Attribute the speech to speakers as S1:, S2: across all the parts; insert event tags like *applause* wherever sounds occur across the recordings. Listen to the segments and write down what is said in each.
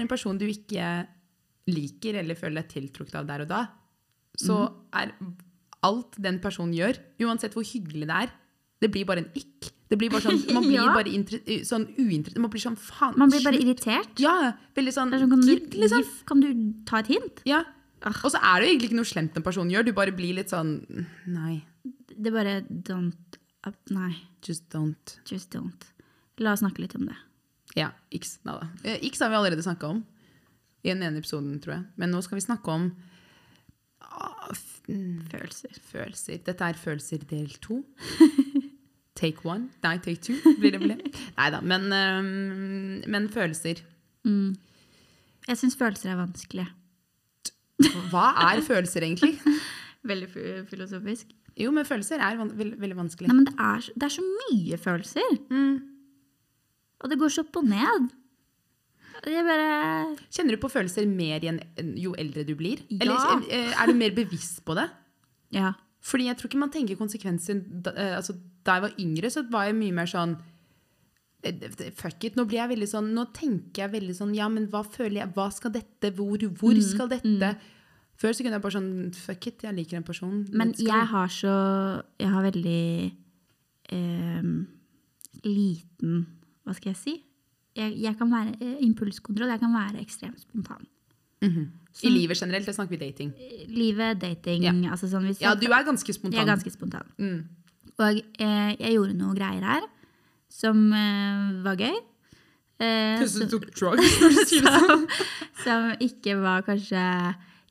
S1: er en person du ikke liker eller føler deg tiltrukket av der og da, så er alt den personen gjør, uansett hvor hyggelig det er, det blir bare en ikk. Det blir bare sånn, *laughs* man blir
S2: Ja.
S1: bare inter, sånn uinteressert. Man blir sånn faen
S2: Man blir bare
S1: slutt.
S2: irritert.
S1: Ja, veldig sånn,
S2: sånn, kan, du,
S1: liksom.
S2: kan du ta et hint?
S1: Ja.
S2: Ah.
S1: Og så er det jo egentlig ikke noe slemt en person gjør, du bare blir litt sånn Nei,
S2: Det er bare don't Nei,
S1: just don't.
S2: just don't. La oss snakke litt om det.
S1: Ja, X. Nada. da. X har vi allerede snakka om i den ene episoden, tror jeg. Men nå skal vi snakke om ah, mm,
S2: Følelser.
S1: følelser. Dette er følelser del to. *laughs* Take one. Nei, take two *laughs* blir det vel. Nei da. Men, um, men følelser.
S2: Mm. Jeg syns følelser er vanskelig.
S1: Hva er følelser, egentlig? *laughs*
S2: Veldig filosofisk.
S1: Jo, men følelser er van veldig, veldig vanskelig.
S2: Nei, men det er, det er så mye følelser.
S1: Mm.
S2: Og det går så opp og ned. Bare
S1: Kjenner du på følelser mer igjen jo eldre du blir?
S2: Ja.
S1: Eller eh, er du mer bevisst på det? *laughs*
S2: Ja.
S1: Fordi jeg tror ikke man tenker konsekvenser da, eh, altså, da jeg var yngre, så var jeg mye mer sånn eh, Fuck it. Nå blir jeg veldig sånn Nå tenker jeg veldig sånn Ja, men hva føler jeg? Hva skal dette? Hvor, hvor
S2: Mm,
S1: skal dette? Før så kunne jeg bare sånn Fuck it, jeg liker en person.
S2: Men jeg har så Jeg har veldig eh, liten Hva skal jeg si? Jeg, jeg kan være eh, impulskontroll. Jeg kan være ekstremt spontan.
S1: Mhm. I livet generelt, da snakker vi dating.
S2: Livet, dating
S1: Ja.
S2: altså sånn, hvis
S1: Ja, du er ganske spontan.
S2: Jeg er ganske spontan.
S1: Mm.
S2: Og eh, jeg gjorde noe greier her som eh, var gøy. Eh, *laughs*
S1: som
S2: som,
S1: du tok drugs når du sier det sånn.
S2: som ikke var kanskje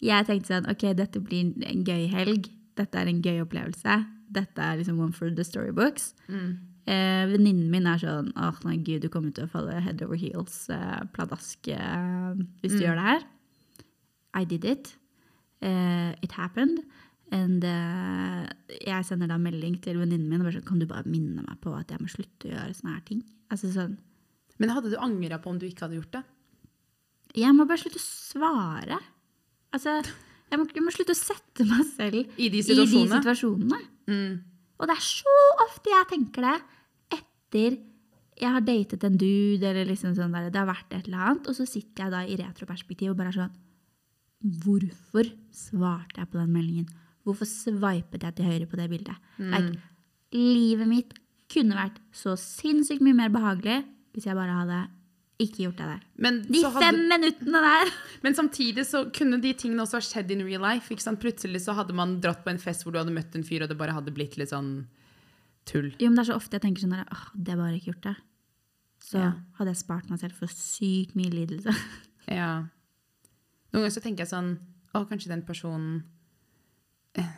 S2: Jeg tenkte sånn OK, dette blir en gøy helg. Dette er en gøy opplevelse. Dette er liksom one for the storybooks.
S1: Mm.
S2: Eh, Venninnen min er sånn Åh, nei, gud, du kommer til å falle head over heels eh, pladask eh, hvis du
S1: Mm.
S2: gjør det her. I did it. Uh, it happened. And uh, jeg sender da melding til venninnen min og bare sånn Kan du bare minne meg på at jeg må slutte å gjøre sånne her ting? Altså sånn
S1: Men hadde du angra på om du ikke hadde gjort det?
S2: Jeg må bare slutte å svare. Altså, jeg må, jeg må slutte å sette meg selv
S1: I de
S2: i de
S1: situasjonene?
S2: situasjonene.
S1: Mm.
S2: Og det er så ofte jeg tenker det etter jeg har datet en dude, eller liksom sånn der, det har vært et eller annet, og så sitter jeg da i retroperspektiv og bare er sånn Hvorfor svarte jeg på den meldingen? Hvorfor sveipet jeg til høyre på det bildet? Like, livet mitt kunne vært så sinnssykt mye mer behagelig hvis jeg bare hadde ikke gjort det der.
S1: Men,
S2: De
S1: hadde,
S2: fem minuttene der! *laughs*
S1: men samtidig så kunne de tingene også ha skjedd in real life. Plutselig så hadde man dratt på en fest hvor du hadde møtt en fyr, og det bare hadde blitt litt sånn tull.
S2: Jo, men det er så ofte jeg tenker sånn at åh, det bare ikke gjort det. Så
S1: Ja.
S2: hadde jeg spart meg selv for sykt mye lidelse. *laughs*
S1: Ja. Noen ganger så tenker jeg sånn Å, kanskje den personen eh,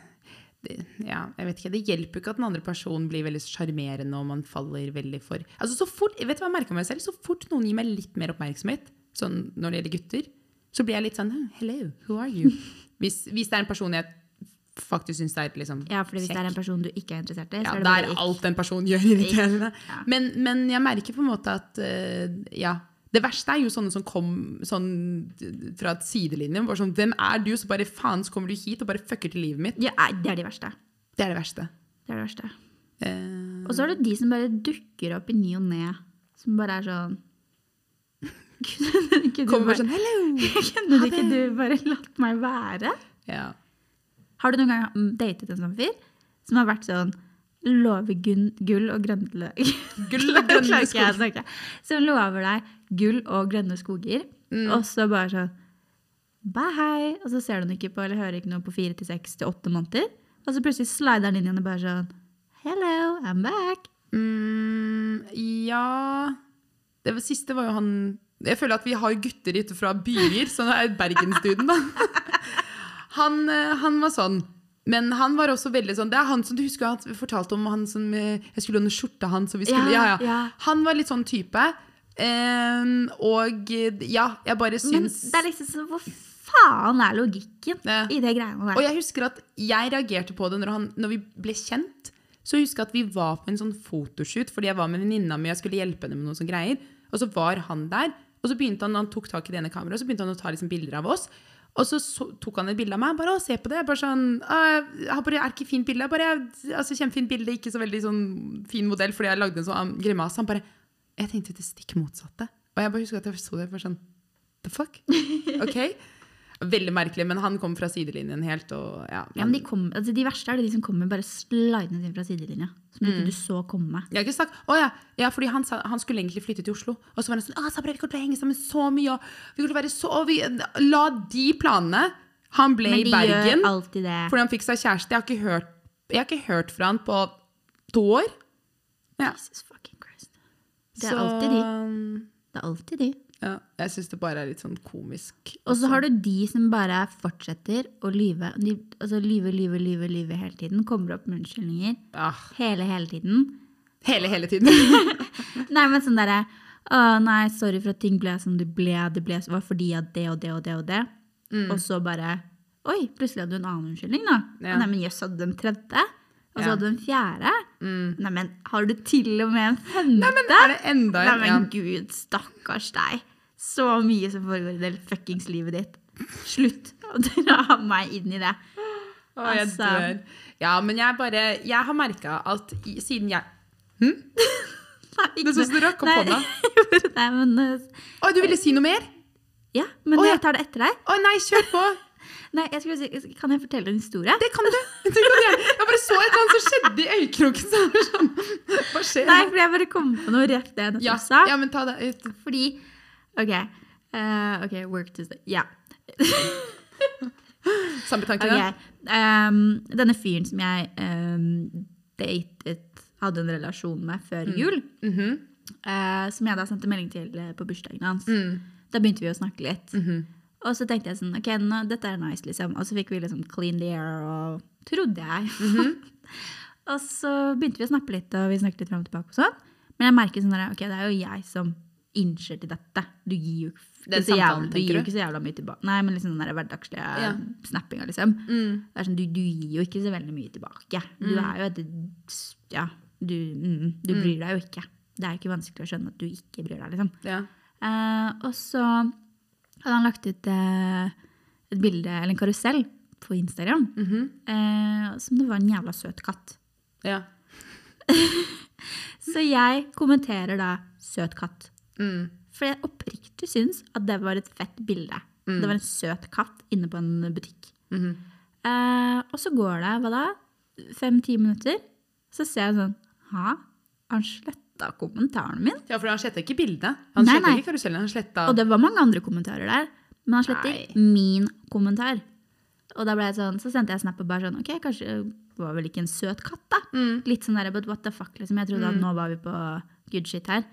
S1: det, Ja, jeg vet ikke. Det hjelper jo ikke at den andre personen blir veldig sjarmerende og man faller veldig for Altså så fort, Vet du hva jeg merker meg selv? Så fort noen gir meg litt mer oppmerksomhet, sånn når det gjelder gutter, så blir jeg litt sånn Hello, who are you? *laughs* Hvis, hvis det er en person jeg faktisk syns er liksom
S2: Ja, fordi hvis det er en person du ikke er interessert i,
S1: ja,
S2: så er det bare ikke.
S1: alt en person gjør, irriterende.
S2: Ja.
S1: Men, men jeg merker på en måte at eh, ja, det verste er jo sånne som kom sånn fra sidelinjen. Bare sånn, Hvem er du? Så bare faen, så kommer du hit og bare fucker til livet mitt.
S2: Ja, det er de verste.
S1: Det er det verste.
S2: Det er det verste.
S1: Uh...
S2: Og så er det de som bare dukker opp i ny og ne. Som bare er sånn *laughs* Kunne
S1: bare
S2: bare,
S1: sånn Hello! *laughs*
S2: kunne ikke du bare latt meg være?
S1: Ja.
S2: Har du noen gang mm, datet en sånn fyr som har vært sånn Lover gull og grønne *laughs*
S1: Gull og grønne skoger.
S2: Som lover deg gull og grønne skoger,
S1: Mm.
S2: og så bare sånn Bye, hei. Og så ser du den ikke på eller hører ikke noe på fire til seks til åtte måneder. Og så plutselig slider han inn igjen og bare sånn Hello, I'm back.
S1: Mm, ja Det var- siste var jo han Jeg føler at vi har gutter ute fra byer, så det er Bergensduden, da. *laughs* Han, eh, han var sånn. Men han var også veldig sånn Det er han som du husker vi fortalte om han som eh, Jeg skulle låne skjorta hans,
S2: Ja,
S1: ja. Han var litt sånn type. Um, og ja, jeg bare
S2: Men det er liksom sånn, hvor faen er logikken
S1: Ja.
S2: i det greiene der?
S1: Og jeg husker at jeg reagerte på det når, han, når vi ble kjent. Så jeg husker at vi var på en sånn fotoshoot fordi jeg var med venninna mi og jeg skulle hjelpe henne med noen sånne greier. Og så var han der, og så begynte han, han tok tak i det ene kameraet, og så begynte han å ta liksom bilder av oss. Og så, så tok han et bilde av meg. bare, å, se på det. Bare sånn, «Ah, jeg bare, er ikke fint bilde. Bare, altså, Kjempefint bilde, ikke så veldig sånn fin modell, fordi jeg lagde en sånn grimas. Han bare Jeg tenkte det stikk motsatte. Og jeg bare husker at jeg så det. bare sånn, the fuck? *laughs* Ok? Veldig merkelig, men han kom fra sidelinjen helt og ja.
S2: Ja, men de, kom, altså de verste er det de som kommer bare slidende inn fra sidelinja. Som ikke du så komme.
S1: Jeg har ikke sagt, å ja, ja fordi han, sa, han skulle egentlig flytte til Oslo. Og så var han sånn, «Å, Sabra, vi kommer til å henge sammen så mye, og vi kommer til å være så, vi, la de planene. Han ble i Bergen fordi han fikk seg kjæreste. Jeg har ikke hørt, har ikke hørt fra han på to år. Ja.
S2: Jesus fucking Christ. Det er alltid de. Det er alltid de.
S1: Ja, jeg syns det bare er litt sånn komisk.
S2: Og så har du de som bare fortsetter å lyve. De, altså lyve, lyve, lyve, lyve hele tiden. Kommer opp med unnskyldninger.
S1: Ah,
S2: Hele, hele tiden.
S1: hele, hele tiden. *laughs*
S2: Nei, men sånn derre Å, nei, sorry for at ting ble som det ble. Det ble, var fordi at det og det og det og det. Og så bare Oi, plutselig hadde du en annen unnskyldning, da.
S1: Ja.
S2: Nei, men jøss, hadde du en tredje? Og så
S1: Ja.
S2: hadde du en fjerde? Nei, men har du til og med en femte?
S1: Nei, men er det enda en?
S2: Neimen,
S1: Ja.
S2: gud, stakkars deg. Så mye som foregår i det fuckings livet ditt. Slutt å dra meg inn i det.
S1: Å, jeg
S2: Altså.
S1: dør. Ja, men jeg bare Jeg har merka at i, siden jeg *laughs*
S2: Nei,
S1: Det er sånn som du rakk opp
S2: Nei.
S1: hånda. *laughs*
S2: Nei, men
S1: Å, du ville si noe mer?
S2: Ja, men
S1: Å,
S2: jeg tar det etter deg.
S1: Å nei, kjør på! *laughs*
S2: Nei, jeg skulle si, Kan jeg fortelle en historie?
S1: Det kan du. Det kan gjøre. Jeg bare så et eller annet som skjedde i øyekroken. Så sånn, Hva skjer?
S2: Nei, for jeg bare kom på noe rett det jeg nettopp
S1: ja,
S2: sa.
S1: ja, men ta det ut.
S2: Fordi OK. Uh, ok, work to stay. Ja. *laughs*
S1: Samme tanke, okay.
S2: ehm, denne fyren som jeg um, datet, hadde en relasjon med før
S1: Mm.
S2: jul,
S1: mm
S2: -hmm. uh, som jeg da sendte melding til eh, på bursdagen hans.
S1: mm,
S2: Da begynte vi å snakke litt.
S1: -hmm.
S2: Og så tenkte jeg sånn, ok, nå, dette er nice, liksom. Og så fikk vi liksom clean the air, og trodde jeg.
S1: -hmm. *laughs*
S2: og så begynte vi å snappe litt, og vi snakket litt frem og tilbake og sånn. Men jeg merker sånn der, ok, det er jo jeg som innser til dette. Du gir jo ikke så jævla, du gir ikke så jævla mye tilbake. Nei, men liksom den der hverdagslige
S1: Ja.
S2: snappinga, liksom.
S1: Mm.
S2: Det sånn, du, du gir jo ikke så veldig mye tilbake. Du er jo et Ja, du, mm, du bryr deg jo ikke. Det er jo ikke vanskelig å skjønne at du ikke bryr deg, liksom.
S1: Ja.
S2: Uh, og så hadde han lagt ut uh, et bilde, eller en karusell, på Instagram.
S1: -hmm.
S2: uh, som det var en jævla søt katt.
S1: ja. *laughs*
S2: Så jeg kommenterer da 'søt katt'.
S1: Mm.
S2: For jeg oppriktig syns at det var et fett bilde. Det var en søt katt inne på en butikk.
S1: Mhm.
S2: Eh, og så går det hva da? fem-ti minutter. Så ser jeg sånn Ha, han sletta kommentaren min?
S1: ja, for han sletta ikke bildet. Han
S2: Nei, nei.
S1: ikke karusellen. Han sletta
S2: Og det var mange andre kommentarer der. Men han sletter min kommentar. Og da ble jeg sånn, så sendte jeg snap og bare sånn Ok, kanskje det var vel ikke en søt katt, da?
S1: Mm.
S2: Litt sånn der, but what the fuck, liksom. Jeg trodde at nå var vi på good shit her.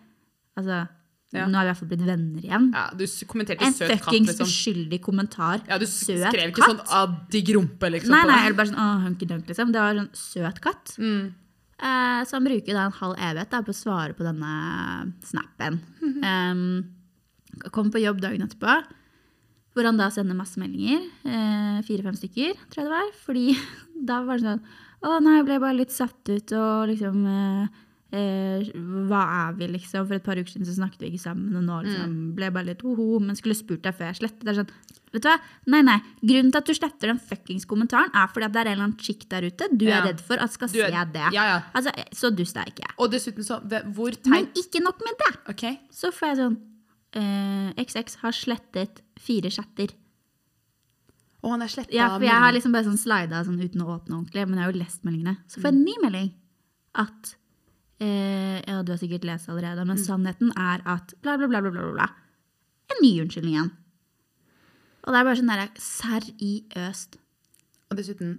S2: Altså,
S1: Ja.
S2: nå har vi i hvert fall blitt venner igjen.
S1: Ja, du kommenterte
S2: En
S1: søt katt,
S2: fuckings
S1: liksom.
S2: uskyldig kommentar.
S1: Ja, du
S2: søt
S1: skrev ikke
S2: katt?
S1: sånn 'addi grumpe', liksom.
S2: Nei, nei, eller bare sånn åh, hunky dunk, liksom. Det var sånn søt katt.
S1: Mm.
S2: Eh, så han bruker da en halv evighet da, på å svare på denne snappen. *laughs* Um, kom på jobb dagen etterpå, hvor han da sender masse meldinger. eh, Fire-fem stykker, tror jeg det var. Fordi *laughs* da var det sånn Å nei, jeg ble bare litt satt ut, og liksom eh, eh, Hva er vi, liksom? For et par uker siden så snakket vi ikke sammen, og nå liksom ble jeg bare litt ho-ho, men skulle spurt deg før jeg slettet. Det er sånn, vet du hva? Nei, nei. Grunnen til at du sletter den fuckings kommentaren, er fordi at det er en eller annen chick der ute du
S1: Ja.
S2: er redd for at skal
S1: Du er-
S2: se det.
S1: Ja, ja.
S2: Altså, så dust er jeg ikke.
S1: Og dessuten så ve- Hvor
S2: Men
S1: teit
S2: ikke nok med det.
S1: Ok.
S2: Så får jeg sånn eh, XX har slettet fire chatter.
S1: Og han er sletta
S2: Ja, for jeg har liksom bare sånn slida sånn uten å åpne ordentlig, men jeg har jo lest meldingene. Så får jeg en ny melding at eh, Ja, du har sikkert lest allerede, men sannheten er at bla, bla, bla, bla, bla, bla. En ny unnskyldning igjen. Og det er bare sånn derre seriøst.
S1: Og dessuten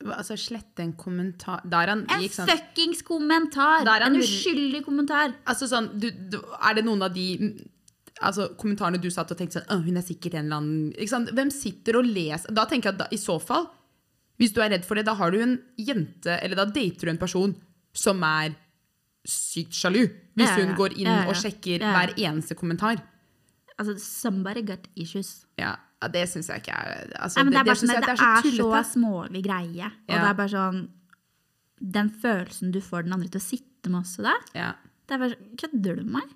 S1: Altså, slette en kommentar Der han
S2: En
S1: gikk sånn
S2: fuckings kommentar!
S1: Der han-
S2: En uskyldig kommentar.
S1: Altså sånn, du, du, Er det noen av de mm, altså, kommentarene du satt og tenkte sånn «Å, Hun er sikkert en eller annen ikke sant? Hvem sitter og leser Da tenker jeg at da, i så fall, hvis du er redd for det, da har du en jente Eller da dater du en person som er sykt sjalu. Hvis hun går inn og sjekker hver eneste kommentar.
S2: Altså, somebody got issues.
S1: Ja, Det syns jeg ikke er altså,
S2: Nei, det, bare
S1: synes
S2: sånn, det, er så,
S1: tullete.
S2: smålig greie. Og det er bare sånn Den følelsen du får den andre til å sitte med også da,
S1: Ja,
S2: det er bare sånn Kødder du med meg?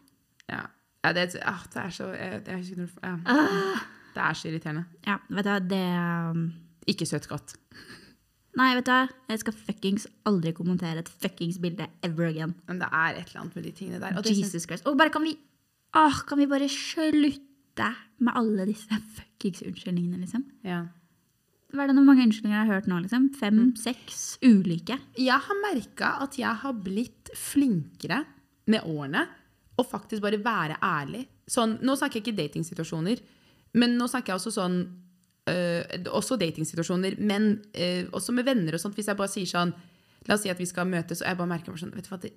S1: ja. ja det, ah, det er så jeg, jeg, ikke, ja.
S2: Ah.
S1: Det er så irriterende.
S2: Ja, vet du det um,
S1: Ikke søt katt.
S2: Nei, vet du hva, jeg skal fuckings aldri kommentere et fuckings bilde ever again.
S1: Men det er et eller annet med de tingene der. Og
S2: Jesus Christ. Og bare kan vi Åh, kan vi bare slutte med alle disse *laughs* fuckings unnskyldningene, liksom.
S1: Ja.
S2: Hva er det noen mange unnskyldninger jeg har hørt nå, liksom? Fem,
S1: Mm.
S2: seks ulike.
S1: Jeg har merka at jeg har blitt flinkere med årene å faktisk bare være ærlig. Sånn, nå snakker jeg ikke datingsituasjoner, men nå snakker jeg også sånn øh, Også datingsituasjoner, men uh, også med venner og sånt. Hvis jeg bare sier sånn La oss si at vi skal møtes, og jeg bare merker bare sånn Vet du hva, det,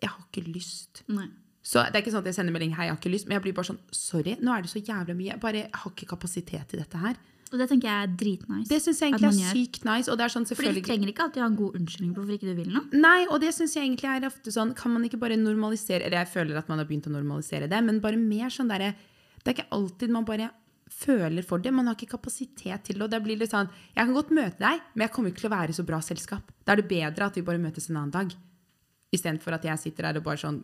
S1: jeg har ikke lyst.
S2: Nei.
S1: Så det er ikke sånn at jeg sender melding 'hei, jeg har ikke lyst', men jeg blir bare sånn 'sorry, nå er det så jævla mye'. Jeg bare jeg har ikke kapasitet til dette her.
S2: Og det tenker jeg er dritnice.
S1: Det syns jeg egentlig er sykt nice. Og det er sånn
S2: Fordi du trenger ikke alltid ha en god unnskyldning på hvorfor ikke du vil noe.
S1: Nei, og det syns jeg egentlig er ofte sånn Kan man ikke bare normalisere Eller jeg føler at man har begynt å normalisere det, men bare mer sånn derre Det er ikke alltid man bare føler for det. Man har ikke kapasitet til det. Og det blir litt sånn Jeg kan godt møte deg, men jeg kommer ikke til å være i så bra selskap. Da er det bedre at vi bare møtes en annen dag. Istedenfor at jeg sitter der og bare sånn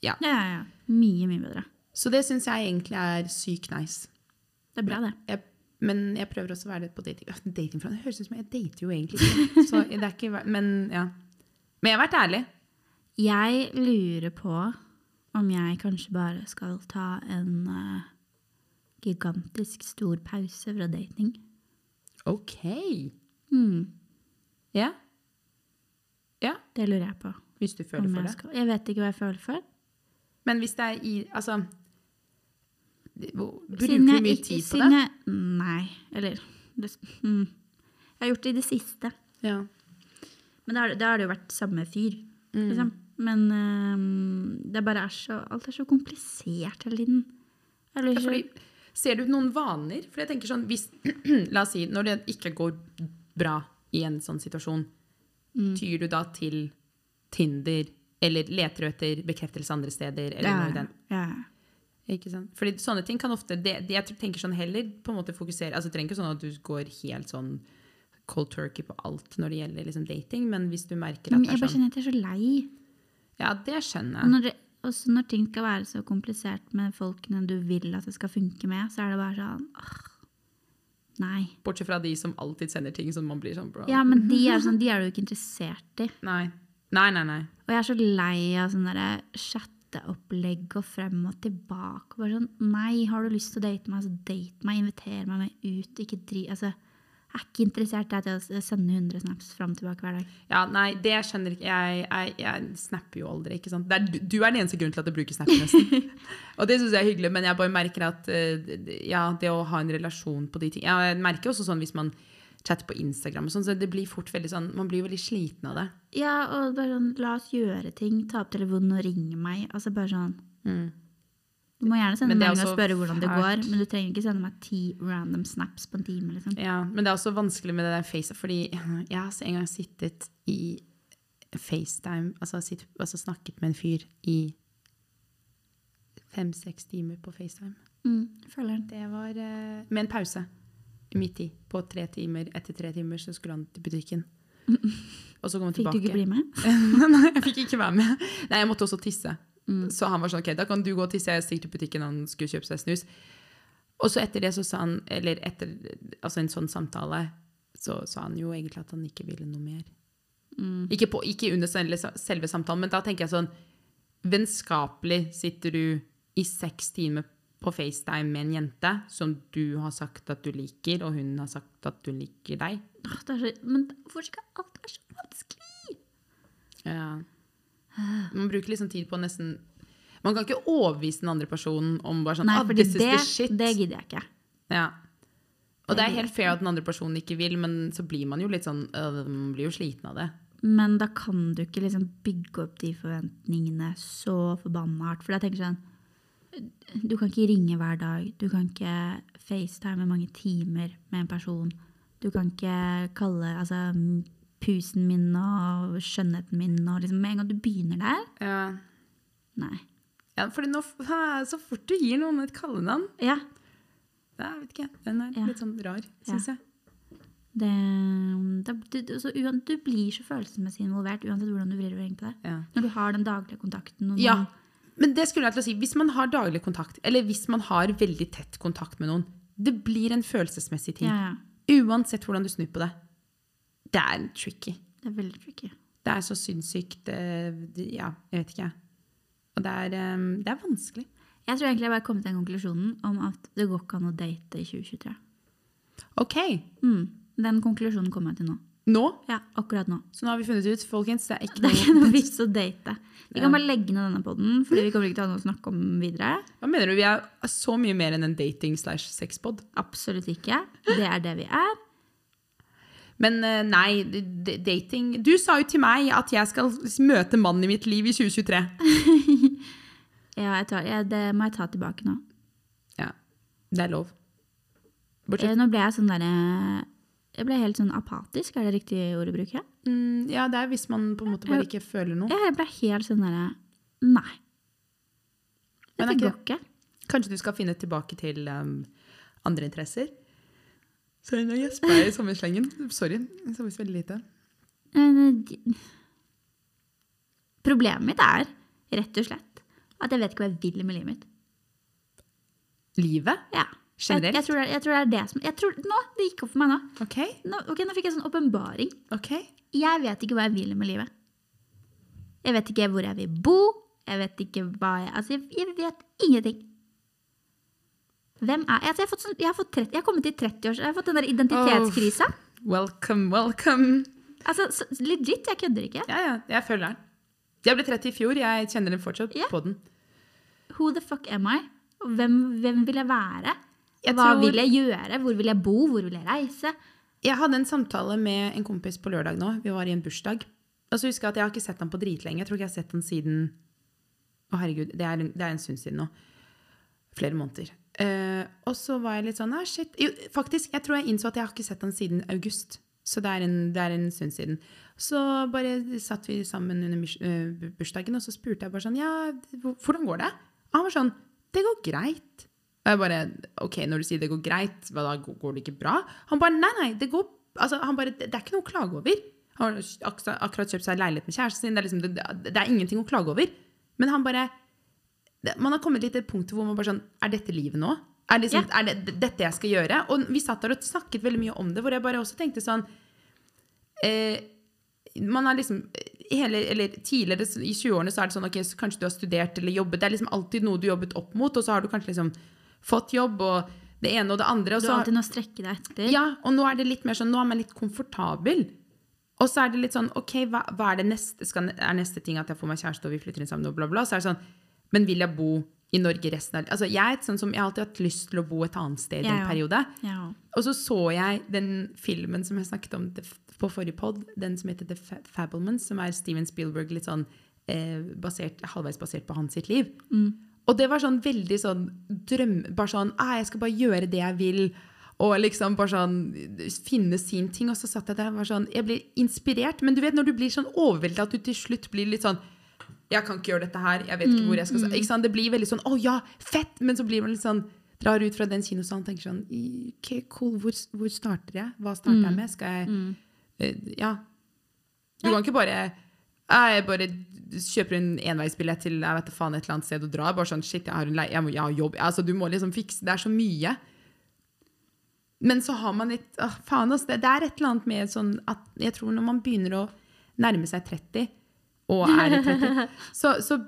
S1: Ja.
S2: Ja, ja, ja. Mye, mye bedre.
S1: Så det syns jeg egentlig er sykt nice.
S2: Det er bra, det.
S1: Jeg, men jeg prøver også å være litt på dating. Dating det høres ut som jeg dater jo egentlig ikke. Så det er ikke, men ja. Men jeg har vært ærlig.
S2: Jeg lurer på om jeg kanskje bare skal ta en eh, gigantisk stor pause fra dating.
S1: Ok.
S2: Hmm,
S1: Ja. Ja,
S2: det lurer jeg på.
S1: hvis du føler for det.
S2: skal. jeg vet ikke hva jeg føler for.
S1: Men hvis det er i Altså Bruker du mye
S2: ikke-
S1: tid på det?
S2: Jeg, nei. Eller det, mm. Jeg har gjort det i det siste.
S1: Ja.
S2: Men da har, da har det jo vært samme fyr.
S1: Mm.
S2: Liksom. Men um, det bare er så Alt er så komplisert hele tiden. Blir
S1: Ja, fordi, ser du noen vaner? For jeg tenker sånn, hvis, *clears throat* La oss si, når det ikke går bra i en sånn situasjon,
S2: Mm.
S1: tyr du da til Tinder, eller leter du etter bekreftelse andre steder? Eller
S2: ja,
S1: noe i den?
S2: ja.
S1: Ikke sant? Fordi sånne ting kan ofte det, det, Jeg tenker sånn heller på en måte fokusere altså Det trenger ikke sånn at du går helt sånn cold turkey på alt når det gjelder liksom dating, men hvis du merker at det
S2: jeg
S1: er
S2: bare
S1: sånn
S2: kjenner at jeg er så lei.
S1: Ja, det skjønner jeg.
S2: når det, også når ting skal være så komplisert med folkene du vil at det skal funke med, så er det bare sånn åh, Nei.
S1: Bortsett fra de som alltid sender ting som man blir sånn bro.
S2: Ja, men de er, sånn, de er du ikke interessert i.
S1: Nei. Nei, nei, nei.
S2: Og jeg er så lei av sånne chatteopplegg og frem og tilbake. Bare sånn, nei, har du lyst til å date meg, så date meg. Inviter meg med ut. Ikke dri... Altså, jeg er ikke interessert i at jeg sender 100 snaps fram og tilbake hver dag.
S1: Ja, nei, det skjønner ikke jeg. Jeg, jeg snapper jo aldri, ikke sant. Det er, du- du er den eneste grunnen til at jeg bruker Snap, nesten. *laughs* og det syns jeg er hyggelig, men jeg bare merker at eh, ja, det å ha en relasjon på de tingene Jeg merker også sånn hvis man chatter på Instagram og sånn, så det blir fort veldig sånn Man blir veldig sliten av det.
S2: Ja, og bare sånn, la oss gjøre ting. Ta opp telefonen og ringe meg. Altså bare sånn. Du må gjerne sende melding og spørre hvordan det går, men du trenger ikke sende meg ti random snaps på en time. liksom.
S1: Ja, men det er også vanskelig med det der face, fordi jeg har en gang sittet i FaceTime, altså, sitt, altså snakket med en fyr i fem-seks timer på FaceTime.
S2: Mm, føler den.
S1: Det var uh, med en pause midt i. På tre timer. Etter tre timer så skulle han til butikken. *laughs* Og så kom han
S2: Fikk du ikke bli med? *laughs*
S1: Nei, jeg fikk ikke være med. Nei, jeg måtte også tisse. Så han var sånn, ok, da kan du gå og tisse. Jeg stikker til butikken, han skulle kjøpe seg snus. Og så etter det så sa han, eller etter altså en sånn samtale, så sa han jo egentlig at han ikke ville noe mer. Ikke, på, ikke under selve, samtalen, men da tenker jeg sånn, vennskapelig sitter du i seks timer på FaceTime med en jente som du har sagt at du liker, og hun har sagt at du liker deg.
S2: Åh, så, men hvorfor skal alt være så vanskelig?
S1: Ja. Man bruker liksom tid på nesten Man kan ikke overbevise den andre personen om bare sånn
S2: Nei,
S1: ah,
S2: fordi
S1: is
S2: det, det gidder jeg ikke.
S1: Ja. Og det er helt fair at den andre personen ikke vil, men så blir man jo litt sånn øh, Man blir jo sliten av det.
S2: Men da kan du ikke liksom bygge opp de forventningene så forbanna hardt. For jeg tenker sånn Du kan ikke ringe hver dag. Du kan ikke FaceTime mange timer med en person. Du kan ikke kalle altså, pusen min og skjønnheten min og liksom Med en gang du begynner der
S1: Ja.
S2: Nei.
S1: ja fordi nå, så fort du gir noen et kallenavn
S2: Ja.
S1: det er, vet ikke, Den er
S2: Ja.
S1: litt sånn rar, syns jeg.
S2: Det, det, du, så du blir så følelsesmessig involvert uansett hvordan du vrir og vrenger på det.
S1: Ja.
S2: Når du har den daglige kontakten.
S1: Ja,
S2: noen-
S1: men det skulle jeg til å si. Hvis man har daglig kontakt, eller hvis man har veldig tett kontakt med noen, det blir en følelsesmessig ting.
S2: ja, ja.
S1: Uansett hvordan du snur på det. Det er tricky.
S2: Det er veldig tricky.
S1: Det er så sinnssykt eh, Ja, jeg vet ikke. Og det er, eh, det er vanskelig.
S2: Jeg tror egentlig jeg bare kom til den konklusjonen om at det går ikke an å date i 2023.
S1: Ok,
S2: Mm. Den konklusjonen kommer jeg til nå.
S1: nå?
S2: Ja, akkurat nå.
S1: Så nå har vi funnet ut, folkens, det er ikke *laughs*
S2: Det er ikke
S1: noe
S2: noe vits å date. Vi
S1: Ja.
S2: kan bare legge ned denne podden, fordi vi kommer ikke til å ha noe å snakke om videre.
S1: Hva mener du? Vi er så mye mer enn en dating slash sexpod.
S2: Absolutt ikke. Det er det vi er.
S1: Men eh, nei, dating Du sa jo til meg at jeg skal møte mannen i mitt liv i 2023. *laughs*
S2: Ja, tar, ja, det må jeg ta tilbake nå.
S1: Ja, det er lov.
S2: Eh,
S1: Bortsett
S2: Nå ble jeg sånn derre Jeg ble helt sånn apatisk, er det riktig ord å bruke?
S1: mm, Ja, det er hvis man på en måte bare ikke føler noe.
S2: Jeg ble helt sånn derre Nei.
S1: Men
S2: Dette går ikke.
S1: Kanskje du skal finne tilbake til um, andre interesser? Sorry, nå gjespa jeg i samme slengen. Sorry. Jeg sa visst veldig lite.
S2: Eh, Problemet mitt er rett og slett at jeg vet ikke hva jeg vil med livet mitt.
S1: Livet?
S2: Ja.
S1: Generelt?
S2: jeg, tror det, jeg tror det er det som jeg tror, Nå, det gikk opp for meg nå.
S1: Ok.
S2: nå. okay, nå fikk jeg en sånn åpenbaring.
S1: Okay.
S2: Jeg vet ikke hva jeg vil med livet. Jeg vet ikke hvor jeg vil bo. Jeg vet ikke hva jeg Altså, jeg, jeg vet ingenting. Hvem er altså, jeg? Har fått sånn, jeg, har fått 30, jeg har kommet til 30-års... Jeg har fått den der identitetskrisa.
S1: Welcome, welcome.
S2: Altså, så, legit, jeg kødder ikke.
S1: Ja, ja, jeg føler den. Jeg ble 30 i fjor. Jeg kjenner den fortsatt
S2: yeah.
S1: på den.
S2: Who the fuck am I? Hvem, hvem vil jeg være?
S1: Jeg
S2: Hva
S1: tror-
S2: vil jeg gjøre? Hvor vil jeg bo? Hvor vil jeg reise?
S1: Jeg hadde en samtale med en kompis på lørdag nå. Vi var i en bursdag. Og så husker jeg at jeg har ikke sett han på dritlenge. Jeg tror ikke jeg har sett han siden Å, herregud, det er, en, det er en stund siden nå. Flere måneder. Eh, og så var jeg litt sånn ah, shit. Jo, faktisk, jeg tror jeg innså at jeg har ikke sett han siden august. Så det er en, det er en stund siden. Så bare satt vi sammen under eh, bu- bursdagen, og så spurte jeg bare sånn Ja, hvordan går det? Og han var sånn Det går greit. Og jeg bare OK, når du sier det går greit, hva da går det ikke bra? Han bare nei, nei, det går altså, han bare, det, er ikke noe å klage over. Han har akkurat kjøpt seg leilighet med kjæresten sin. Det er, liksom, det, det er ingenting å klage over. Men han bare Man har kommet litt til et punkt hvor man bare sånn Er dette livet nå? Er, det liksom, er det dette jeg skal gjøre? Og vi satt der og snakket veldig mye om det, hvor jeg bare også tenkte sånn eh, man har liksom hele, eller Tidligere i 20-årene så er det sånn ok, så kanskje du har studert eller jobbet. Det er liksom alltid noe du jobbet opp mot, og så har du kanskje liksom fått jobb og det ene og det andre. Og
S2: Du har alltid noe å strekke deg etter.
S1: ja, og nå er det litt mer sånn, nå er man litt komfortabel. Og så er det litt sånn, ok, hva, hva er det neste? Skal, er neste ting at jeg får meg kjæreste og vi flytter inn sammen og bla bla? Så er det sånn, men vil jeg bo i Norge resten av Altså, jeg sånn som, jeg har alltid hatt lyst til å bo et annet sted i
S2: ja,
S1: en periode.
S2: Ja.
S1: Og så så jeg den filmen som jeg snakket om på forrige pod, den som heter The Fa- Fablemans, som er Steven Spielberg litt sånn eh, basert, halvveis basert på hans sitt liv. Og det var sånn veldig sånn drøm... Bare sånn ah, Jeg skal bare gjøre det jeg vil. Og liksom bare sånn finne sin ting. Og så satt jeg der og var sånn Jeg blir inspirert. Men du vet når du blir sånn overveldet at du til slutt blir litt sånn jeg kan ikke gjøre dette her. jeg vet ikke hvor jeg skal... Ikke sant? Det blir veldig sånn 'Å ja, fett!' Men så blir man litt sånn Drar ut fra den kinosalen og tenker sånn OK, cool. Hvor, hvor starter jeg? Hva starter jeg med? Skal jeg mm. Ja. Du kan ikke bare jeg bare kjøper en enveisbillett til jeg vet da faen et eller annet sted og drar. bare sånn, shit, jeg har, en jeg, må, jeg har jobb. Altså, du må liksom fikse, Det er så mye. Men så har man litt åh, faen altså, det, det er et eller annet med sånn at jeg tror når man begynner å nærme seg 30, og er i 30, *laughs* så, så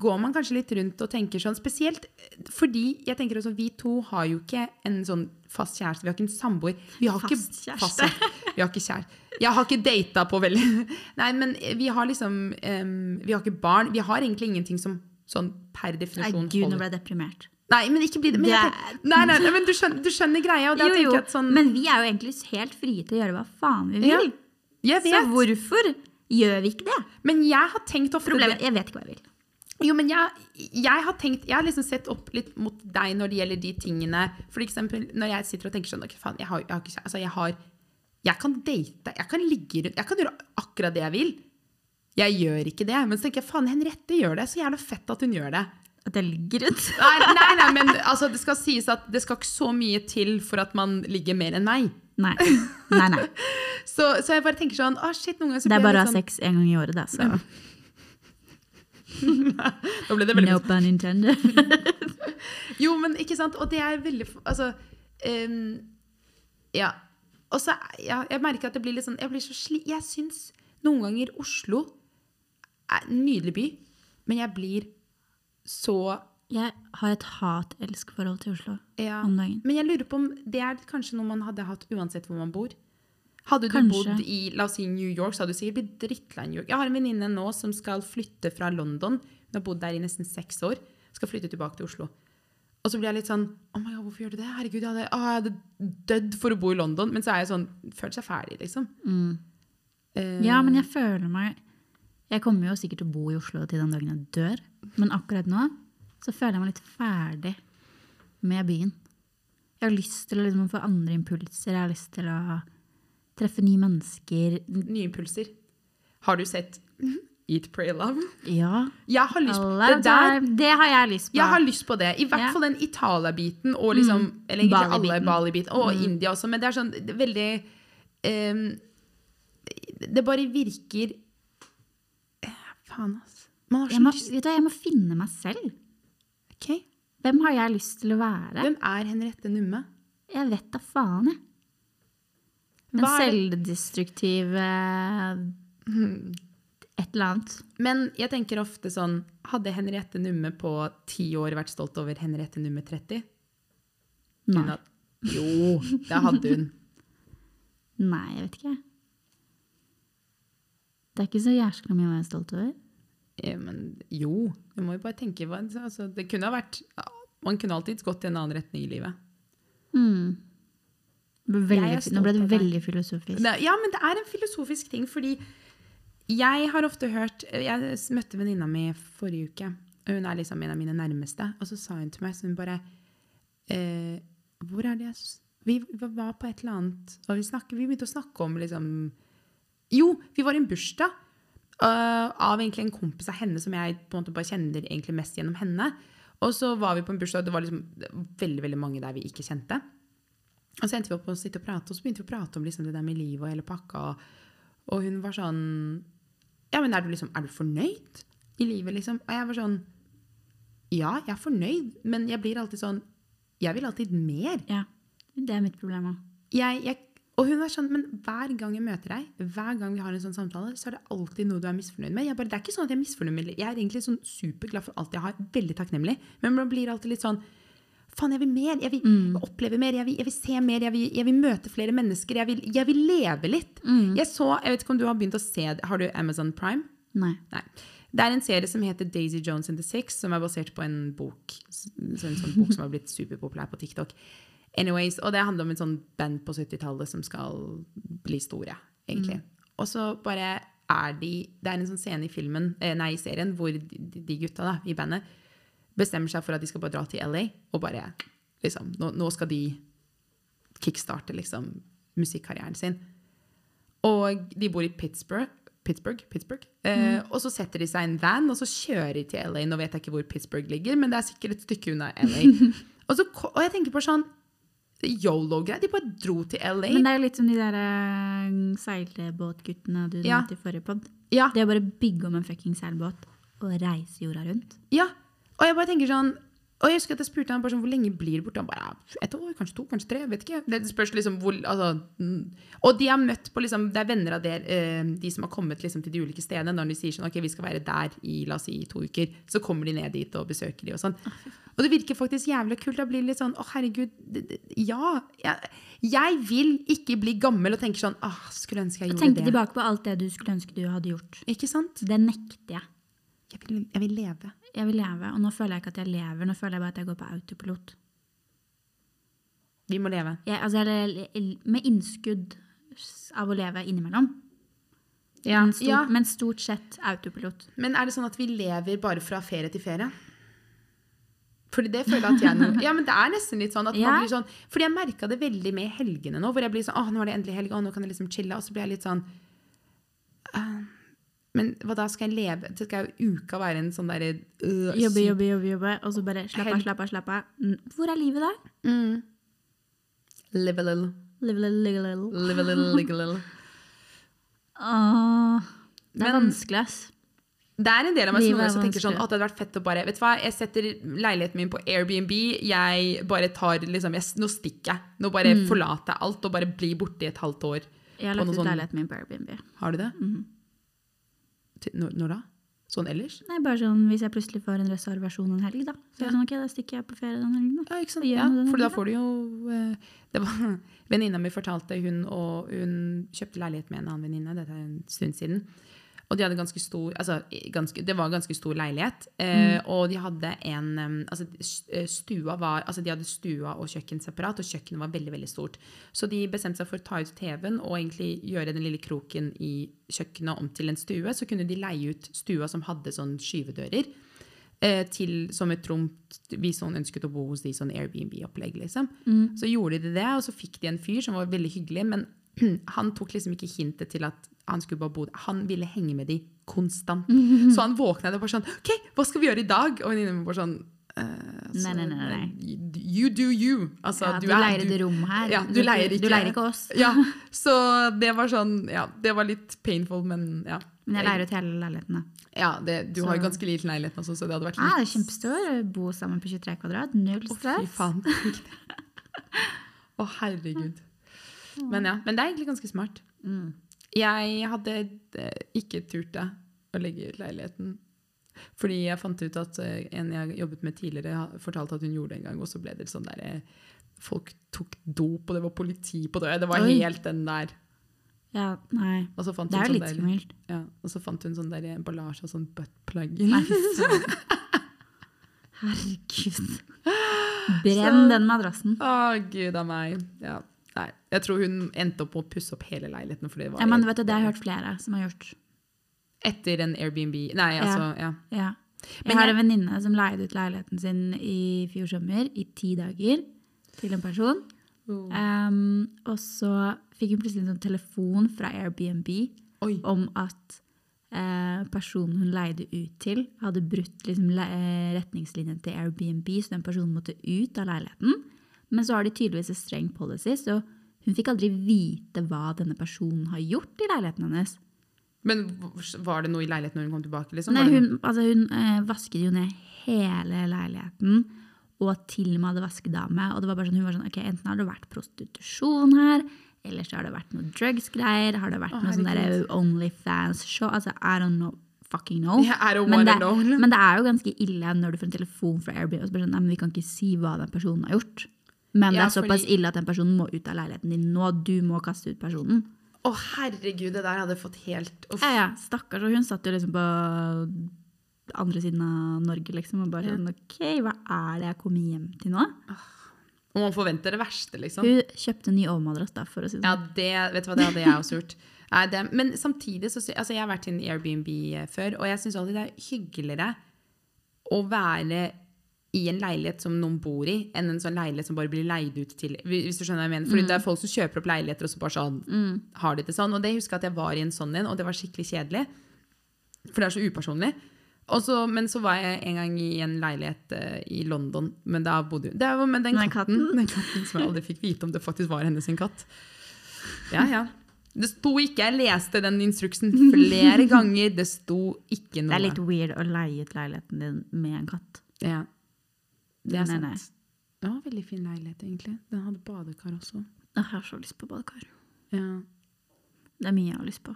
S1: går man kanskje litt rundt og tenker sånn Spesielt fordi jeg tenker også, vi to har jo ikke en sånn fast kjæreste. Vi har ikke en samboer. Vi har ikke
S2: Fast kjæreste.
S1: fast kjæreste. Vi har ikke kjæreste. Jeg har ikke data på veldig *laughs* Nei, men vi har liksom um, Vi har ikke barn. Vi har egentlig ingenting som sånn per
S2: Nei,
S1: definisjon
S2: gud, nå ble jeg deprimert.
S1: Nei, men ikke bli det. Men, tenker, nei, nei, nei, men du, skjønner, du skjønner greia.
S2: Jo, jo,
S1: sånn
S2: men vi er jo egentlig helt frie til å gjøre hva faen vi
S1: Ja,
S2: vil.
S1: Jeg
S2: Så hvorfor gjør vi ikke det?
S1: Men jeg har tenkt ofte
S2: Problemet, Jeg vet ikke hva jeg vil.
S1: Jo, men jeg, jeg har tenkt Jeg har liksom sett opp litt mot deg når det gjelder de tingene. For eksempel når jeg sitter og tenker sånn okay, faen, jeg har, jeg har Altså, jeg har Jeg kan date, jeg kan ligge rundt Jeg kan gjøre akkurat det jeg vil. Jeg gjør ikke det. Men så tenker jeg faen, Henriette gjør det. Så jævla fett at hun gjør det.
S2: At jeg ligger rundt.
S1: Nei, nei, nei men altså, det skal sies at det skal ikke så mye til for at man ligger mer enn meg.
S2: Nei. nei, nei. *laughs*
S1: Så, så jeg bare tenker sånn Å, shit, noen ganger så
S2: Det er bare å ha
S1: litt
S2: sex en gang i året, da, Så.
S1: sånn *laughs* Da ble det veldig
S2: No pun intended. *laughs*
S1: Jo, men ikke sant? Og det er veldig Altså um, Ja. Og så ja, Jeg merker at det blir litt sånn Jeg blir så sli... Jeg syns noen ganger Oslo er en nydelig by, men jeg blir så
S2: Jeg har et hat-elsk-forhold til Oslo
S1: Ja.
S2: om dagen.
S1: Men jeg lurer på om det er kanskje noe man hadde hatt uansett hvor man bor. Hadde du
S2: Kanskje.
S1: bodd i la oss si New York, så hadde du sikkert blitt drittlei New York. Jeg har en venninne nå som skal flytte fra London. Hun har bodd der i nesten seks år. Skal flytte tilbake til Oslo. Og så blir jeg litt sånn Oh my God, hvorfor gjør du det? Herregud, jeg hadde, å, jeg hadde dødd for å bo i London. Men så er jeg sånn Føler seg ferdig, liksom. Eh,
S2: Ja, men jeg føler meg Jeg kommer jo sikkert til å bo i Oslo til den dagen jeg dør, men akkurat nå så føler jeg meg litt ferdig med byen. Jeg har lyst til å liksom få andre impulser, jeg har lyst til å treffe nye mennesker.
S1: Nye impulser. Har du sett Eat, Pray, Love?
S2: Ja,
S1: Jeg har lyst på det der.
S2: Det har jeg lyst på.
S1: Jeg har lyst på det. I hvert
S2: Ja.
S1: fall den Italia-biten og liksom Eller egentlig alle
S2: Bali-biten.
S1: Og India også, men det er sånn det er veldig um, Det bare virker Faen. Man har så
S2: jeg, må, vet du, jeg må finne meg selv.
S1: Ok.
S2: Hvem har jeg lyst til å være?
S1: Hvem er Henriette Numme?
S2: Jeg vet da faen, jeg. Den
S1: Hva er det-
S2: selvdestruktiv eh, Et eller annet.
S1: Men jeg tenker ofte sånn Hadde Henriette Numme på ti år vært stolt over Henriette Numme 30? Hun
S2: Nei.
S1: had- Jo, det hadde hun.
S2: Nei, jeg vet ikke. Det er ikke så jæskla mye å være stolt over.
S1: Eh, Men jo, du må jo bare tenke altså, Det kunne ha vært Man kunne alltids gått i en annen retning i livet.
S2: Mm. Veldig, nå ble det veldig filosofisk.
S1: Det, ja, men det er en filosofisk ting, fordi jeg har ofte hørt Jeg møtte venninna mi forrige uke. Hun er liksom en av mine nærmeste. Og så sa hun til meg så hun bare eh, Hvor er det jeg Vi var på et eller annet og vi, snakket, vi begynte å snakke om liksom Jo, vi var i en bursdag øh, av egentlig en kompis av henne som jeg på en måte bare kjenner egentlig mest gjennom henne. Og så var vi på en bursdag, og det var liksom veldig veldig mange der vi ikke kjente. Og så endte vi opp med å sitte og prate, og så begynte vi å prate om liksom det der med livet og hele pakka. Og hun var sånn Ja, men er du liksom Er du fornøyd i livet, liksom? Og jeg var sånn Ja, jeg er fornøyd, men jeg blir alltid sånn Jeg vil alltid mer.
S2: Ja, det er mitt problem òg.
S1: Jeg, jeg, og hun var sånn, men hver gang jeg møter deg, hver gang vi har en sånn samtale, så er det alltid noe du er misfornøyd med. Jeg, bare, det er ikke sånn at jeg er misfornøyd med Jeg er egentlig sånn superglad for alt jeg har. Veldig takknemlig. Men man blir alltid litt sånn Faen, jeg vil mer. Jeg vil oppleve mer. Jeg vil, jeg vil se mer. Jeg vil, jeg vil møte flere mennesker. Jeg vil, jeg vil leve litt. Jeg så Jeg vet ikke om du har begynt å se Har du Amazon Prime?
S2: Nei.
S1: Nei. Det er en serie som heter Daisy Jones and the Six, som er basert på en bok en sånn bok som har blitt superpopulær på TikTok. Anyways, Og det handler om en sånn band på 70-tallet som skal bli store, egentlig. Og så bare er de Det er en sånn scene i filmen, eh, nei, i serien hvor de, de gutta da, i bandet bestemmer seg for at de skal bare dra til LA og bare liksom, nå, nå skal de kickstarte liksom musikkarrieren sin. Og de bor i Pittsburgh. Pittsburgh, Pittsburgh. Eh, og så setter de seg i en van og så kjører de til LA. Nå vet jeg ikke hvor Pittsburgh ligger, men det er sikkert et stykke unna LA. *laughs* og, så, og jeg tenker på sånn Yolo-greier. De bare dro til LA.
S2: Men det er jo litt som de der uh, seilbåtguttene du
S1: Ja.
S2: nevnte i forrige pod.
S1: ja,
S2: Det å bare bygge om en fucking seilbåt og reise jorda rundt.
S1: ja. Og jeg bare tenker sånn og jeg husker at jeg spurte han bare sånn, hvor lenge blir du borte. Han bare ett år, kanskje to, kanskje tre. vet ikke. Det spørs liksom hvor altså, mm. Og de har møtt på liksom, det er venner av der, eh, de som har kommet liksom, til de ulike stedene. Når de sier sånn, ok, vi skal være der i la oss si, to uker, så kommer de ned dit og besøker de og sånn. Og det virker faktisk jævlig kult. Da blir det litt sånn å herregud, det, det, ja. Jeg, jeg vil ikke bli gammel og tenke sånn ah, skulle ønske jeg
S2: Og
S1: gjorde
S2: tenke tilbake på alt det du skulle ønske du hadde gjort.
S1: Ikke sant?
S2: Det nekter jeg.
S1: Jeg vil, jeg vil leve.
S2: Jeg vil leve, og nå føler jeg ikke at jeg lever. Nå føler jeg bare at jeg går på autopilot.
S1: Vi må leve.
S2: Jeg, altså, jeg, med innskudd av å leve innimellom.
S1: Ja.
S2: Men, stort,
S1: ja.
S2: men stort sett autopilot.
S1: Men er det sånn at vi lever bare fra ferie til ferie? Fordi det føler jeg at jeg nå *laughs* Ja, men det er nesten litt sånn at
S2: Ja.
S1: man blir sånn Fordi jeg merka det veldig med helgene nå, hvor jeg blir sånn Å, nå er det endelig helg, og nå kan jeg liksom chille. Og så blir jeg litt sånn «Øh, Men hva da skal jeg leve? Så skal jo uka være en sånn derre øh,
S2: Jobbe, jobbe, jobbe, jobbe, og så bare slapp av,
S1: slappe.
S2: slapp av, slapp av. Mm, Hvor er livet da?
S1: Mm. Live a little,
S2: Live a little, live a little.
S1: live a little, live a little. *laughs*
S2: Åh, det er
S1: Men-
S2: vanskelig, ass.
S1: Det er en del av meg som som tenker sånn at det hadde vært fett å bare Vet du hva, jeg setter leiligheten min på Airbnb. Jeg bare tar liksom jeg, Nå stikker jeg. Nå bare
S2: Mm.
S1: forlater jeg alt og bare blir borte i et halvt år.
S2: Jeg har lagt ut
S1: sånn-
S2: leiligheten min på Airbnb.
S1: Har du det?
S2: Mhm.
S1: Til- Når, da? Sånn ellers?
S2: Nei, bare sånn hvis jeg plutselig får en reservasjon en helg, da. Så det sånn, ok, da stikker jeg på ferie den helgen, da.
S1: Ja, ikke sant? Ja, for da får du jo eh, det var, *laughs* Venninna mi fortalte hun, og hun kjøpte leilighet med en annen venninne. Dette er en stund siden. Og de hadde ganske stor, altså, ganske, det var en ganske stor leilighet. Eh, Og de hadde en altså, eh, stua var, altså De hadde stua og kjøkken separat, og kjøkkenet var veldig veldig stort. Så de bestemte seg for å ta ut TV-en og egentlig gjøre den lille kroken i kjøkkenet om til en stue. Så kunne de leie ut stua som hadde sånn skyvedører eh, til, som et rom hvis noen ønsket å bo hos de sånn Airbnb-opplegg. liksom. Så gjorde de det, og så fikk de en fyr som var veldig hyggelig, men *clears throat* han tok liksom ikke hintet til at han skulle bare bo der. Han ville henge med de konstant. Så han våkna og bare sånn OK, hva skal vi gjøre i dag? Og venninnen min bare sånn Uh,
S2: Nei, nei, nei, nei.
S1: You do you. Altså,
S2: Ja, du,
S1: er-
S2: leier et rom her.
S1: Ja, du leier ikke,
S2: Du leier ikke oss.
S1: Ja, *laughs* så det var sånn Ja, det var litt painful, men ja.
S2: Men jeg leier ut hele leiligheten, da.
S1: Ja, det, du har jo ganske liten leilighet også, så det hadde vært
S2: Ja,
S1: litt
S2: det er kjempestor. Bo sammen på 23 kvadrat. Null
S1: Å, fy
S2: stress.
S1: faen. *laughs* Å, herregud. Men ja, men det er egentlig ganske smart.
S2: Mm.
S1: Jeg hadde eh, ikke turt det, å legge ut leiligheten. Fordi jeg fant ut at eh, en jeg jobbet med tidligere, fortalte at hun gjorde det en gang, og så ble det sånn der eh, Folk tok dop, og det var politi på døra. Det var
S2: Oi.
S1: helt den der.
S2: Ja, nei. Det er jo
S1: sånn
S2: litt skummelt.
S1: Ja, og så fant hun sånn der emballasje og sånn buttplug. *laughs*
S2: Herregud. *gasps* Brenn
S1: Så-
S2: den madrassen.
S1: Å, gud a meg. Ja. Jeg tror hun endte opp med å pusse opp hele leiligheten. For det var
S2: Ja, men vet du, det har jeg hørt flere som har gjort.
S1: Etter en Airbnb Nei, altså, ja.
S2: Ja. Jeg har en venninne som leide ut leiligheten sin i fjor sommer i ti dager til en person. Um, og så fikk hun plutselig en sånn telefon fra Airbnb
S1: Oi.
S2: om at eh, personen hun leide ut til, hadde brutt liksom, eh, retningslinjene til Airbnb, så den personen måtte ut av leiligheten. Men så har de tydeligvis en streng policy, så hun fikk aldri vite hva denne personen har gjort i leiligheten hennes.
S1: Men var det noe i leiligheten når hun kom tilbake? Liksom?
S2: Nei, hun, altså, hun øh, vasket jo ned hele leiligheten, og til og med hadde vaskedame. Og det var bare sånn, hun var sånn, ok, enten har det vært prostitusjon her, eller så har det vært noe drugs-greier, har det vært
S1: Å,
S2: noe sånn. OnlyFans-show, altså I don't know, fucking know.
S1: Yeah, I don't
S2: men, det,
S1: know.
S2: men det er jo ganske ille når du får en telefon fra Airbnb, og spør sånn, nei, men vi kan ikke si hva den personen har gjort. Men det er såpass
S1: fordi-
S2: ille at den personen må ut av leiligheten din nå, du må kaste ut personen.
S1: Å, herregud, det der hadde fått helt Uff.
S2: Ja, ja, stakkars. Og hun satt jo liksom på andre siden av Norge, liksom, og bare
S1: Ja.
S2: sånn OK, hva er det jeg kommer hjem til nå?
S1: Og man forventer det verste, liksom.
S2: Hun kjøpte en ny overmadrass, da, for å si det
S1: Ja,
S2: sånn.
S1: det, vet du hva, det hadde jeg også gjort. *laughs* Nei, det, men samtidig så altså Jeg har vært i en Airbnb eh, før, og jeg syns alltid det er hyggeligere å være i en leilighet som noen bor i, enn en sånn leilighet som bare blir leid ut til Hvis du skjønner hva jeg mener. Fordi det er folk som kjøper opp leiligheter og så bare sånn har de det sånn. Og det husker jeg at jeg var i en sånn en, og det var skikkelig kjedelig. For det er så upersonlig. Også, men så var jeg en gang i en leilighet uh, i London, men da bodde det var med den katten,
S2: katten.
S1: den katten som jeg aldri fikk vite om det faktisk var hennes sin katt. Ja, ja. Det sto ikke, jeg leste den instruksen flere *laughs* ganger, det sto ikke noe.
S2: Det er litt weird å leie ut leiligheten din med en katt.
S1: Ja. Det er sant.
S2: nei.
S1: Det var en veldig fin leilighet, egentlig. Den hadde badekar også.
S2: Jeg har så lyst på badekar.
S1: Ja.
S2: Det er mye jeg har lyst på,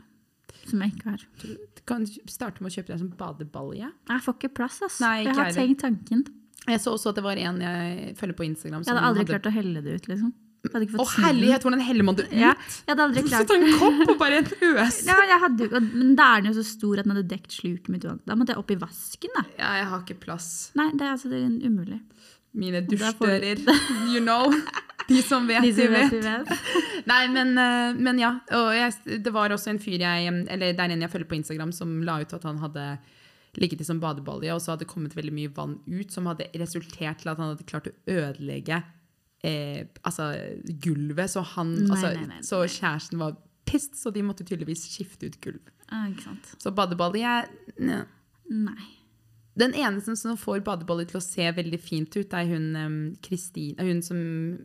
S2: som jeg ikke har.
S1: Du kan starte med å kjøpe deg en sånn badebalje.
S2: Jeg får ikke plass, ass.
S1: Nei,
S2: jeg har tenkt tanken.
S1: Jeg så også at det var en jeg følger på Instagram.
S2: Jeg hadde aldri klart å helle det ut, liksom.
S1: Å, herlighet, hvordan heller man det ut?
S2: Ja, jeg hadde aldri
S1: Så
S2: klart
S1: ta en kopp og bare en øs. *laughs*
S2: Ja, jeg hadde, men da er den jo så stor at den hadde dekt sluket mitt. Da måtte jeg opp i vasken, da.
S1: Ja, jeg har ikke plass.
S2: Nei, det er altså det er umulig.
S1: Mine dusjdører, you know. De som *laughs* vet,
S2: De som vet,
S1: vet.
S2: de vet. *laughs*
S1: Nei, men, eh, men ja. Jeg, det var også en fyr jeg Eller det er en jeg følger på Instagram, som la ut at han hadde ligget i som badebalje, og så hadde det kommet veldig mye vann ut, som hadde resultert til at han hadde klart å ødelegge eh, altså, gulvet. Så, han,
S2: Nei,
S1: altså,
S2: nei, nei,
S1: så kjæresten var pissed, så de måtte tydeligvis skifte ut gulv.
S2: Ah.
S1: Så badeballet nja.
S2: Nei.
S1: Den eneste som får badeballet til å se veldig fint ut, er hun um, Kristin, hun som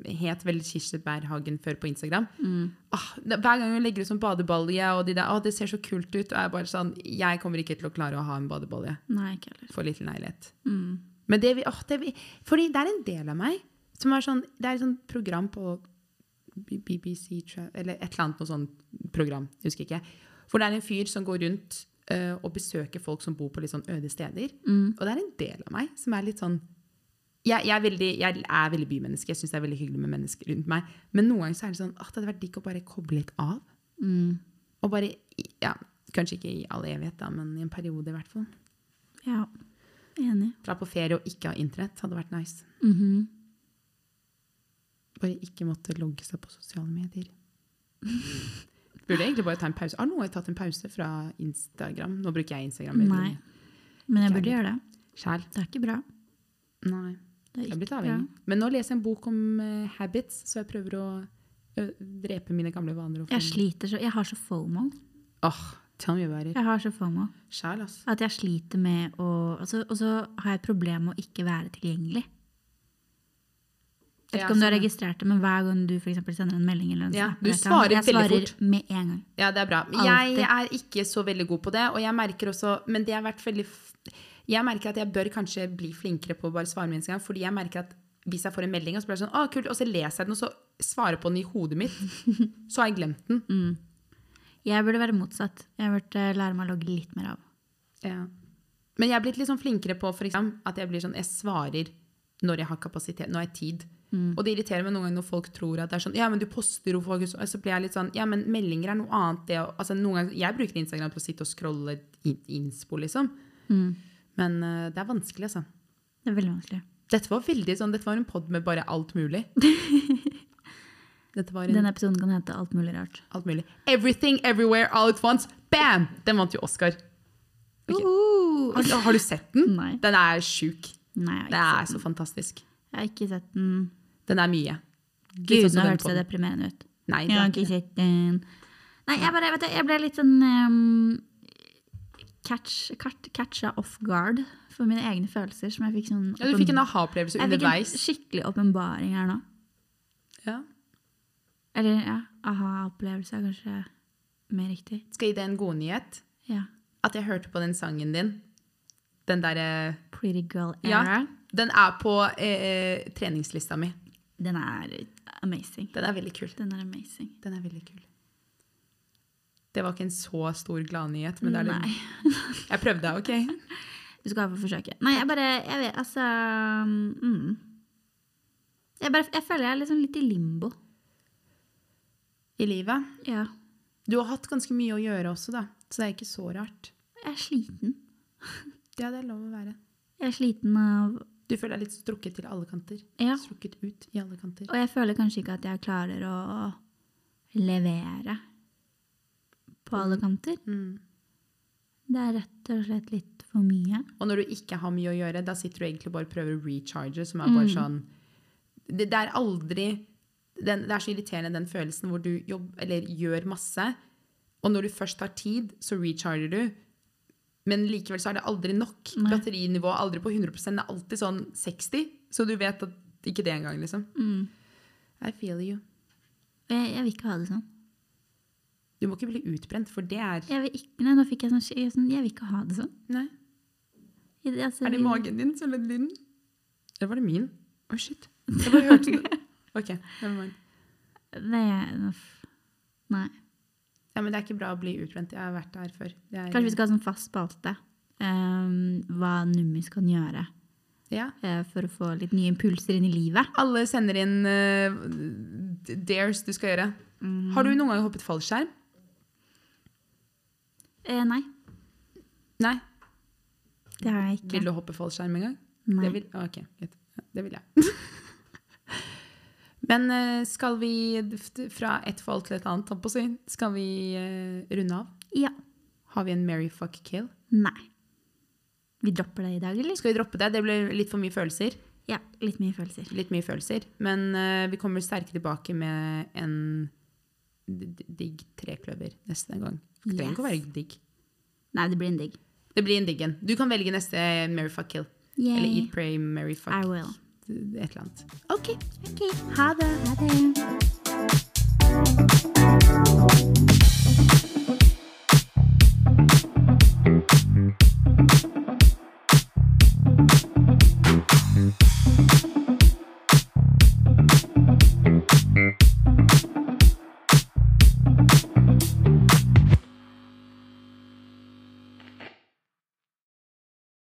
S1: het vel Kirsti Bærhagen før på Instagram.
S2: Mm.
S1: Ah, hver gang hun legger ut sånn badebalje, og de der, ah, det ser så kult ut, og jeg bare sånn, jeg kommer ikke til å klare å ha en badebalje
S2: Nei, ikke heller.
S1: for liten leilighet.
S2: Mm.
S1: Men det, vi- åh, det, vi- fordi det er en del av meg som er sånn, det er et sånt program på BBC, eller et eller annet noe sånt program, jeg husker ikke, For det er en fyr som går rundt uh, og besøker folk som bor på litt sånn øde steder.
S2: Mm.
S1: Og det er en del av meg som er litt sånn Jeg, jeg, er, veldig, jeg er veldig bymenneske. Jeg syns det er veldig hyggelig med mennesker rundt meg. Men noen ganger så er det sånn at det hadde vært digg å bare koble litt av.
S2: Mm.
S1: Og bare ja, Kanskje ikke i all evighet, da, men i en periode i hvert fall.
S2: Ja, enig.
S1: Dra på ferie og ikke ha internett hadde vært nice.
S2: Mhm.
S1: Bare ikke måtte logge seg på sosiale medier. *laughs* Burde egentlig bare ta en pause. Har noen tatt en pause fra Instagram? Nå bruker jeg Instagram.
S2: Nei. Men jeg burde gjøre det.
S1: Sjæl.
S2: Det er ikke bra.
S1: Nei.
S2: Det er
S1: Jeg er blitt avhengig. Men nå leser jeg en bok om uh, habits, så jeg prøver å uh, drepe mine gamle vaner.
S2: Jeg sliter så Jeg har så fomo.
S1: Åh, tell me about it.
S2: Jeg har så fomo.
S1: Sjæl, altså.
S2: At jeg sliter med å altså, Og så har jeg et problem med å ikke være tilgjengelig. Jeg vet ikke om du har
S1: sånn,
S2: registrert det, men hver gang du for sender en melding eller en
S1: Ja,
S2: snap,
S1: du
S2: svarer veldig
S1: fort.
S2: jeg svarer
S1: fort.
S2: med en gang.
S1: Ja, det er bra. Altid. Jeg er ikke så veldig god på det, og jeg merker også Men det har vært veldig Jeg merker at jeg bør kanskje bli flinkere på å bare svare med en gang, fordi jeg merker at hvis jeg får en melding, og så blir det sånn, å, kult, og så leser jeg den, og så svarer på den i hodet mitt, *laughs* så har jeg glemt den.
S2: Mm. Jeg burde være motsatt. Jeg burde lære meg å logge litt mer av.
S1: Ja. Men jeg er blitt litt sånn flinkere på for eksempel, at jeg blir sånn, jeg svarer når jeg har kapasitet, når jeg har tid.
S2: Mm.
S1: Og det irriterer meg noen ganger når folk tror at det er sånn, ja, men du poster jo folk, så blir jeg litt sånn, ja, men meldinger er noe annet. Det, altså, noen ganger, jeg bruker Instagram til å sitte og scrolle in- innspo, liksom.
S2: Mm.
S1: Men uh, det er vanskelig, altså.
S2: Det er veldig vanskelig.
S1: Dette var veldig sånn, dette var en podd med bare alt mulig. *laughs* En,
S2: Denne episoden kan hete alt mulig rart.
S1: alt mulig. Everything, everywhere, all at once. Bam! Den vant jo Oscar. Okay.
S2: Uh -huh.
S1: Har, har du sett den?
S2: Nei.
S1: Den er sjuk.
S2: Nei, jeg
S1: Det
S2: har,
S1: er
S2: ikke
S1: så
S2: sett
S1: fantastisk.
S2: den. jeg har ikke sett den.
S1: Den er mye.
S2: Gud,
S1: sånn
S2: nå hørtes det deprimerende ut.
S1: Nei, det er ikke
S2: sett den. Nei, jeg, bare, vet du, jeg ble litt sånn um, catch, catch, catcha off guard for mine egne følelser. Som jeg fikk sånn
S1: Ja, du fikk en aha-opplevelse underveis.
S2: Jeg fikk en skikkelig åpenbaring her nå.
S1: Ja.
S2: Eller ja, aha-opplevelse er kanskje mer riktig.
S1: Skal jeg gi deg en godnyhet?
S2: Ja.
S1: At jeg hørte på den sangen din. Den derre
S2: Pretty girl
S1: Ja.
S2: era.
S1: Den er på eh, treningslista mi.
S2: Den er amazing.
S1: Den er veldig kul.
S2: Den er amazing.
S1: Den er veldig kul. Det var ikke en så stor gladnyhet, men det er
S2: Nei.
S1: litt, *laughs* jeg prøvde, OK?
S2: Du skal få forsøke. Nei, jeg bare Jeg vet, altså mm. jeg, bare, jeg føler jeg er liksom litt i limbo.
S1: I livet.
S2: Ja.
S1: Du har hatt ganske mye å gjøre også, da. Så det er ikke så rart.
S2: Jeg er sliten.
S1: Ja, det er lov å være.
S2: Jeg er sliten av
S1: Du føler deg litt strukket til alle kanter.
S2: Ja.
S1: Strukket ut i alle kanter.
S2: Og jeg føler kanskje ikke at jeg klarer å levere på alle kanter.
S1: Mm.
S2: Det er rett og slett litt for mye.
S1: Og når du ikke har mye å gjøre, da sitter du egentlig bare og prøver å recharge, som er bare
S2: Mm.
S1: sånn det, det er aldri den, Det er så irriterende den følelsen hvor du jobb, eller gjør masse, og når du først har tid, så recharger du. Men likevel så er det aldri nok.
S2: Nei.
S1: Batterinivået er aldri på 100 det er alltid sånn 60, så du vet at ikke det engang, liksom.
S2: Mm.
S1: I feel you.
S2: Jeg, jeg vil ikke ha det sånn.
S1: Du må ikke bli utbrent, for det er
S2: Jeg vil ikke, nei, nå fikk jeg sånn, jeg, sånn Jeg vil ikke ha det sånn.
S1: Nei.
S2: Jeg, altså,
S1: Er det magen din som lagde lyden? Eller var det min? Å, shit. *laughs* Jeg bare hørte det. OK, never mind.
S2: Det, er nei.
S1: Ja, men det er ikke bra å bli utbrent. Jeg har vært der før. Det er,
S2: Kanskje vi skal ha sånn fast spalte. Um, hva Nummis kan gjøre
S1: Ja.
S2: eh, for å få litt nye impulser inn i livet.
S1: Alle sender inn uh, dares du skal gjøre. Har du noen gang hoppet fallskjerm?
S2: Eh, nei,
S1: Nei.
S2: det har jeg ikke.
S1: Vil du hoppe fallskjerm en gang?
S2: Nei.
S1: Det vil, ok, det vil jeg. Men eh, skal vi fra et forhold til et annet, holdt på å si, skal vi eh, runde av?
S2: Ja.
S1: Har vi en Mary fuck kill?
S2: Nei. Vi dropper det i dag, eller?
S1: Skal vi droppe det? Det ble litt for mye følelser.
S2: Ja, litt mye følelser.
S1: Litt mye følelser. Men uh, vi kommer sterke tilbake med en digg trekløver neste gang. Det trenger ikke å være digg.
S2: Nei, det blir en digg.
S1: Det blir en digg en. Du kan velge neste Mary fuck kill.
S2: Yay.
S1: Eller Eat, Pray,
S2: Mary
S1: fuck.
S2: I will
S1: et eller annet.
S2: OK. okay. Ha det. Ha det.